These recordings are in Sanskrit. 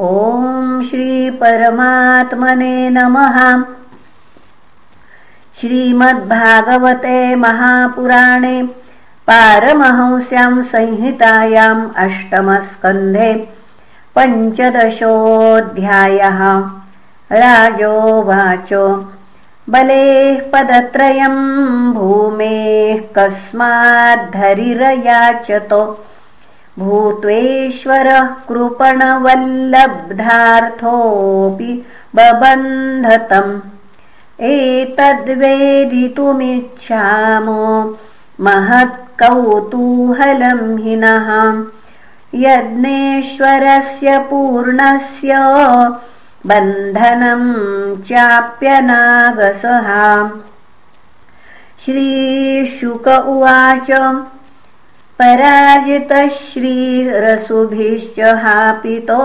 ॐ श्रीपरमात्मने नमः। श्रीमद्भागवते महापुराणे पारमहंस्यां संहितायाम् अष्टमस्कन्धे पञ्चदशोऽध्यायः। राजोवाच बलेः पदत्रयम् भूमेः कस्माद्धरिरयाचतो भूत्वेश्वरः कृपणवल्लब्धार्थोऽपि बबन्धतम्। एतद्वेदितुमिच्छामो महत्कौतूहलं हि नः यज्ञेश्वरस्य पूर्णस्य बन्धनं चाप्यनागसः श्रीशुक उवाच पराजितश्रीरसुभिश्च हापितो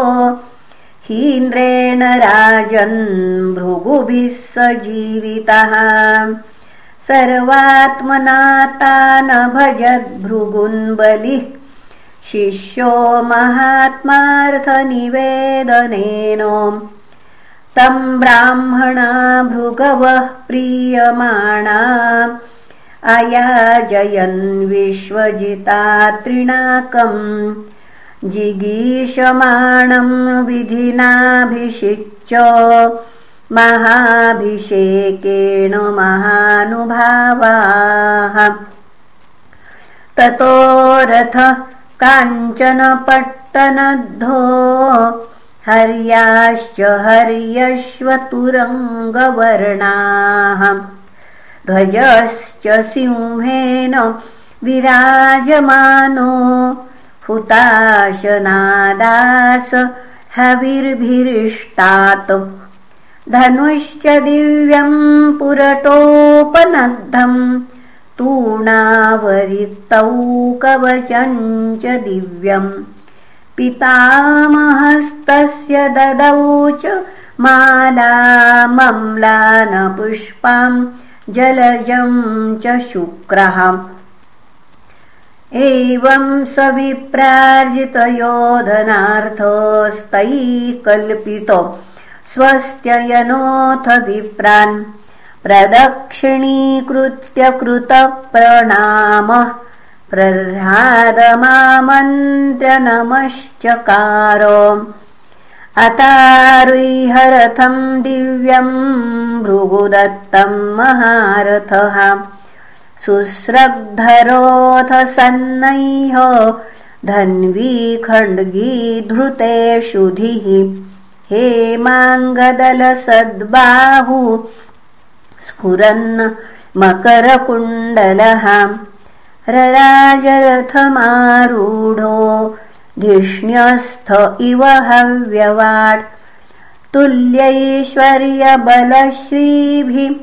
हीन्द्रेण राजन् भृगुभिः स जीवितः सर्वात्मना तान बलिः शिष्यो महात्मार्थनिवेदनेन। तं ब्राह्मणा भृगवः प्रीयमाणा अयाजयन् विश्वजितात्रिणाकम् जिगीषमाणं विधिनाभिषिच्य महाभिषेकेण महानुभावाः। ततो रथ काञ्चनपट्टनद्धो हर्याश्च हर्यश्वतुरङ्गवर्णाः ध्वजश्च सिंहेन विराजमानो। हुताशनादास हविर्भिरिष्टात्। धनुश्च दिव्यं पुरटोपनद्धम् तूणावरितौ कवचञ्च दिव्यम् पितामहस्तस्य ददौ च मालामम्लानपुष्पाम् जलजं च शुक्रः। एवं सविप्रार्जितयोधनार्थस्तैः कल्पितो स्वस्त्ययनोऽथ विप्रान्। प्रदक्षिणीकृत्य कृतप्रणामः प्रह्लादमामन्त्रनमश्चकारो अतारुह्यरथं दिव्यं भृगुदत्तं महारथः। शुश्रग्धरोऽथ सन्नैः धन्वी खण्ड्गी धृते शुधिः। हेमाङ्गदलसद्बाहु स्फुरन् मकरकुण्डलः। रराजरथमारूढो धिष्ण्यस्थ इव हव्यवाट् तुल्यैश्वर्यबलश्रीभिः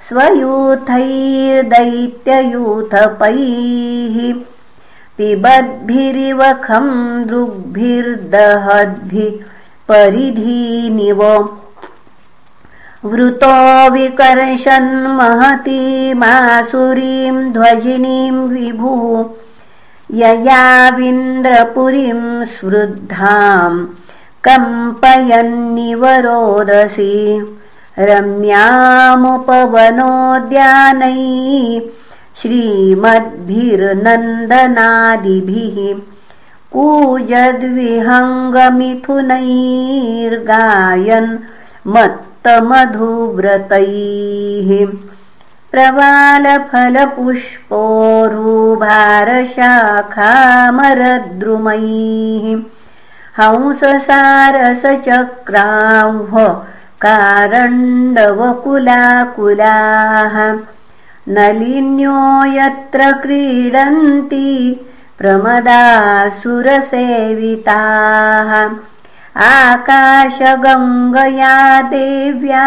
स्वयूथैर्दैत्ययूथपैः। पिबद्भिरिवखं दृग्भिर्दहद्भिः परिधीनिव। वृतो विकर्षन्महतीमासुरीं ध्वजिनीं विभुः ययाविन्द्रपुरीं स्वृद्धां कम्पयन्निवरोदसी। रम्यामुपवनोद्यानैः श्रीमद्भिर्नन्दनादिभिः कूजद्विहङ्गमिथुनैर्गायन् मत्तमधुव्रतैः प्रवालफलपुष्पोरुभारशाखामरद्रुमैः हंससारसचक्राह्व कारण्डवकुलाकुलाः नलिन्यो यत्र क्रीडन्ति प्रमदासुरसेविताः आकाशगङ्गया देव्या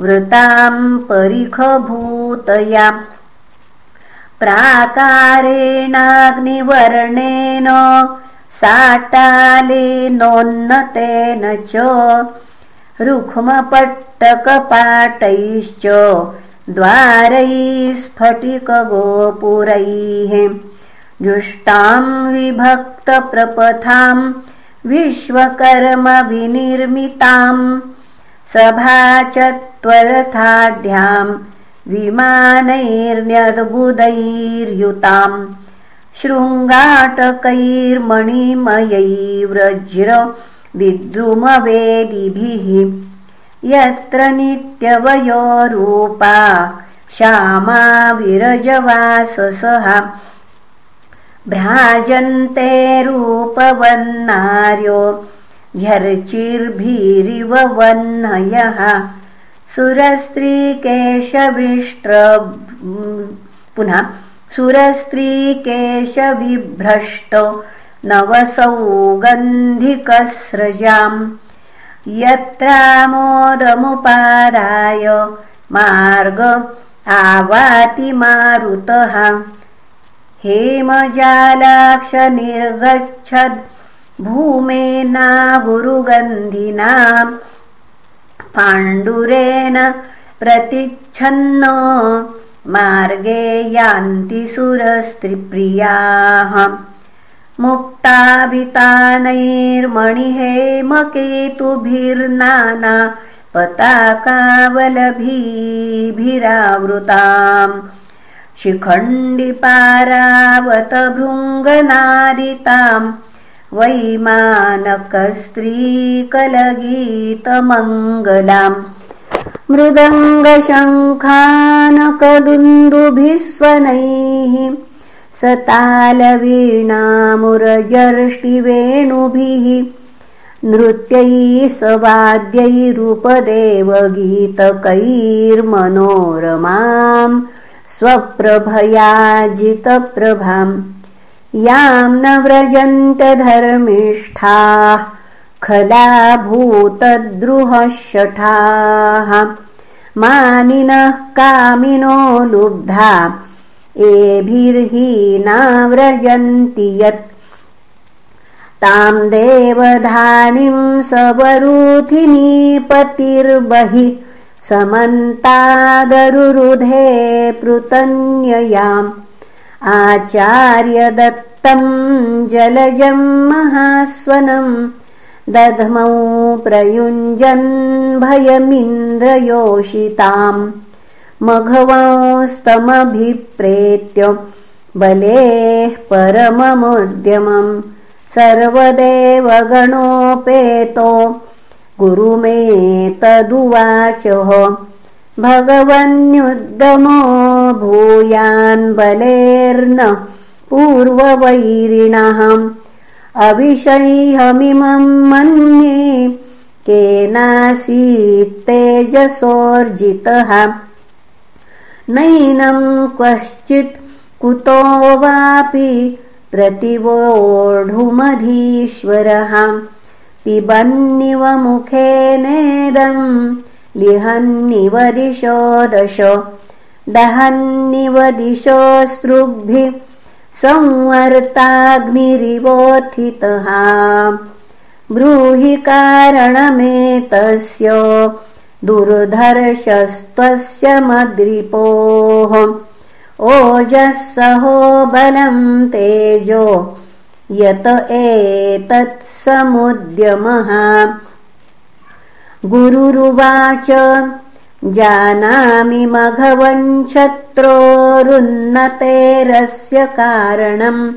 वृतां परिखभूतया प्राकारेणाग्निवर्णेन साटालेनोन्नतेन च रुक्मपट्टकपाटैश्च द्वारैः स्फटिकगोपुरैः। जुष्टां विभक्तप्रपथां विश्वकर्मविनिर्मिताम् सभा त्वरथाढ्याम् विमानैर्न्यद्बुदैर्युताम् शृङ्गाटकैर्मणिमयैर्व्रज्र विद्रुमवेदिभिः यत्र नित्यवयोरूपा श्यामा विरजवाससः भ्राजन्ते रूपवन्नार्यो ह्यर्चिर्भिरिव वह्नयः सुरस्त्रीकेशविष्ट्र पुनः सुरस्त्रीकेशविभ्रष्टो नवसौगन्धिकस्रजाम् यत्रामोदमुपादाय मार्ग आवाति मारुतः हेमजालाक्षनिर्गच्छद् भूमेनागुरुगन्धिना पाण्डुरेण प्रतिच्छन्न मार्गे यान्ति सुरस्त्रिप्रियाः। मुक्ताभितानैर्मणिहेमकेतुभिर्नाना पताकावलभीभिरावृताम्। शिखण्डिपारावतभृङ्गनादिताम् वैमानकस्त्रीकलगीतमङ्गलाम् मृदङ्गशङ्खानकदुन्दुभिस्वनैः सतालवीणामुरजर्ष्टिवेणुभिः नृत्यैः सवाद्यैरुपदेवगीतकैर्मनोरमाम् स्वप्रभयाजितप्रभाम् यां न व्रजन्तधर्मिष्ठाः खलाभूतद्रुहशठाः। मानिनः कामिनो लुब्धा एभिर्हीना व्रजन्ति यत्। तां देवधानीं सबरूथिनीपतिर्बहि समन्तादरुरुधे पृतन्ययाम् आचार्यदत्तं जलजं महास्वनं दध्मौ प्रयुञ्जन् भयमिन्द्रयोषिताम् मघवंस्तमभिप्रेत्य बलेः परममुद्यमम् सर्वदेवगणोपेतो गुरुमे तदुवाचः भगवन्युद्दमो भूयान् बलेर्न पूर्ववैरिणः अविषह्यमिमं मन्ये केनासीत्तेजसोर्जितः। नैनं क्वश्चित् कुतो वापि प्रतिवोढुमधीश्वरः। पिबन्निव मुखेनेदम् लिहन्निव दिशो। संवर्ताग्निरिवोत्थितः ब्रूहि कारणमेतस्य दुर्धर्षस्त्वस्य मद्रिपोः। ओजःसहो बलं तेजो यत एतत्समुद्यमः गुरुरुवाच। जानामि मघवञ्छत्रोरुन्नतेरस्य कारणम्।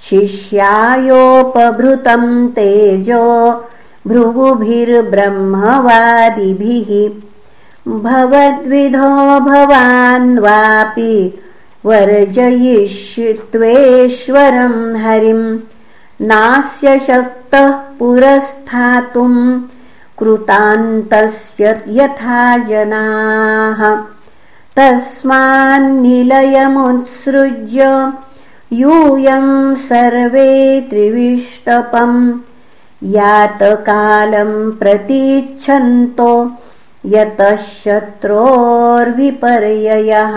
शिष्यायोपभृतं तेजो भृगुभिर्ब्रह्मवादिभिः। भवद्विधो भवान् वापि वर्जयिष्यत्वेश्वरं हरिम्। नास्य शक्तः पुरस्थातुम् कृतान्तस्य यथा जनाः। तस्मान्निलयमुत्सृज्य यूयं सर्वे त्रिविष्टपम् यातकालं प्रतीच्छन्तो यतः शत्रोर्विपर्ययः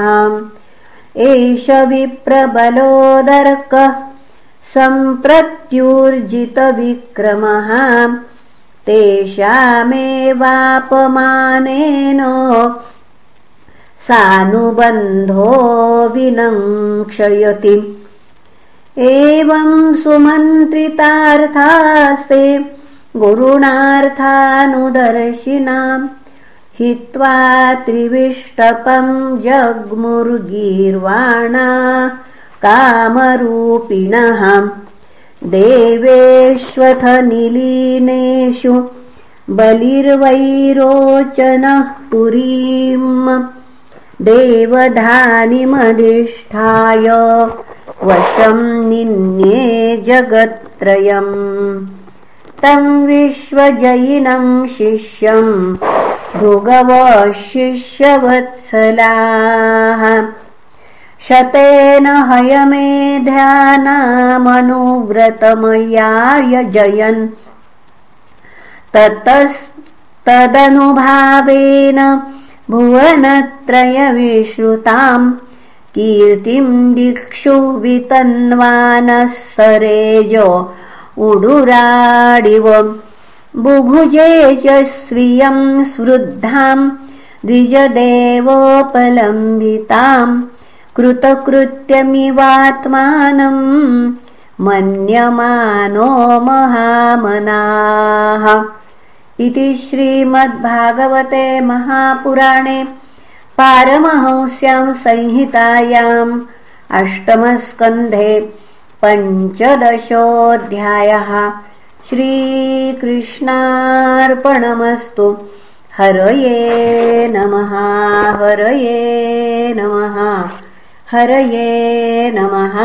एष विप्रबलोदर्कः सम्प्रत्युर्जितविक्रमः तेषामेवापमानेन सानुबन्धो विनङ्क्षयति। एवं सुमन्त्रितार्थास्ते गुरुणार्थानुदर्शिनाम् हित्वा त्रिविष्टपं जग्मुर्गीर्वाणा कामरूपिणः देवेष्वथ निलीनेषु बलिर्वैरोचनः पुरीम्। देवधानिमधिष्ठाय वशं निन्ये जगत्त्रयम्। तं विश्वजयिनं शिष्यम् भृगवशिष्यवत्सलाः शतेन हयमेध्यानामनुव्रतमयाय जयन्। ततस्तदनुभावेन भुवनत्रयविश्रुताम् कीर्तिम् दिक्षु वितन्वानः सरेजो उडुराडिव। बुभुजे च स्वियम् स्वृद्धाम् द्विजदेवोपलम्बिताम् कृतकृत्यमिवात्मानम् मन्यमानो महामनाः। इति श्रीमद्भागवते महापुराणे पारमहंस्यां संहितायाम् अष्टमस्कन्धे पञ्चदशोऽध्यायः। श्रीकृष्णार्पणमस्तु। हरये नमः हरये नमः हरये नमः